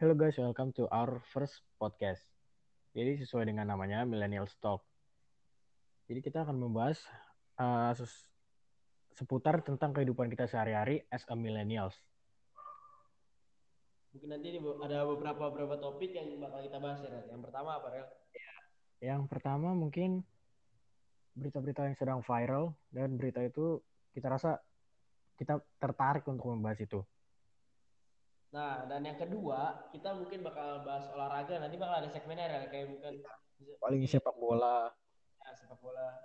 Hello guys, welcome to our first podcast. Jadi sesuai dengan namanya Millennial Talk. Jadi kita akan membahas uh, seputar tentang kehidupan kita sehari-hari as a millennials. Mungkin nanti ada beberapa beberapa topik yang bakal kita bahas ya. Yang pertama apa, Rel? Yang pertama mungkin berita-berita yang sedang viral dan berita itu kita rasa kita tertarik untuk membahas itu. Nah, dan yang kedua, kita mungkin bakal bahas olahraga. Nanti bakal ada segmennya ya, kayak mungkin paling sepak bola. Ya, sepak bola.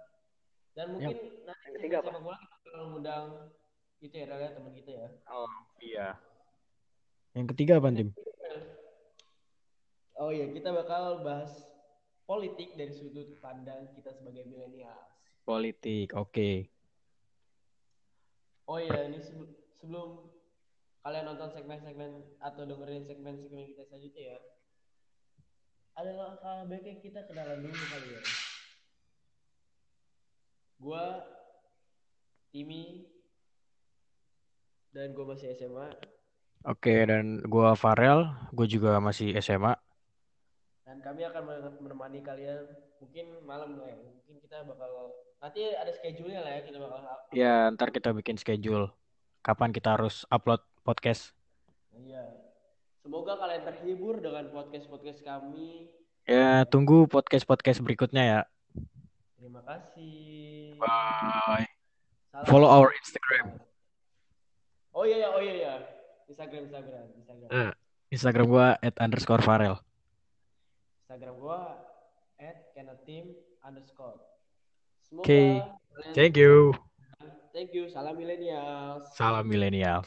Dan mungkin yang, nanti yang ketiga sepak bola kita bakal mengundang itu ya, ya teman kita ya. Oh, iya. Yang ketiga apa, Tim? Oh iya, kita bakal bahas politik dari sudut pandang kita sebagai milenial. Politik, oke. Okay. Oh iya, ini sebelum kalian nonton segmen-segmen atau dengerin segmen-segmen kita selanjutnya ya. Adalah langkah baiknya kita kenalan dulu kali ya. Gua Timi dan gue masih SMA Oke dan gua Farel gue juga masih SMA dan kami akan menemani kalian mungkin malam lah ya mungkin kita bakal nanti ada schedule-nya lah ya kita bakal ya ntar kita bikin schedule. Kapan kita harus upload podcast. Iya. Semoga kalian terhibur dengan podcast-podcast kami. Ya, tunggu podcast-podcast berikutnya ya. Terima kasih. Bye. Salam. Follow our Instagram. Oh iya, iya oh iya, iya. Instagram, Instagram, Instagram. Uh, Instagram gua at underscore Farel. Instagram gua at kenatim underscore. Oke. Okay. Thank you. Thank you. Salam milenial. Salam milenial.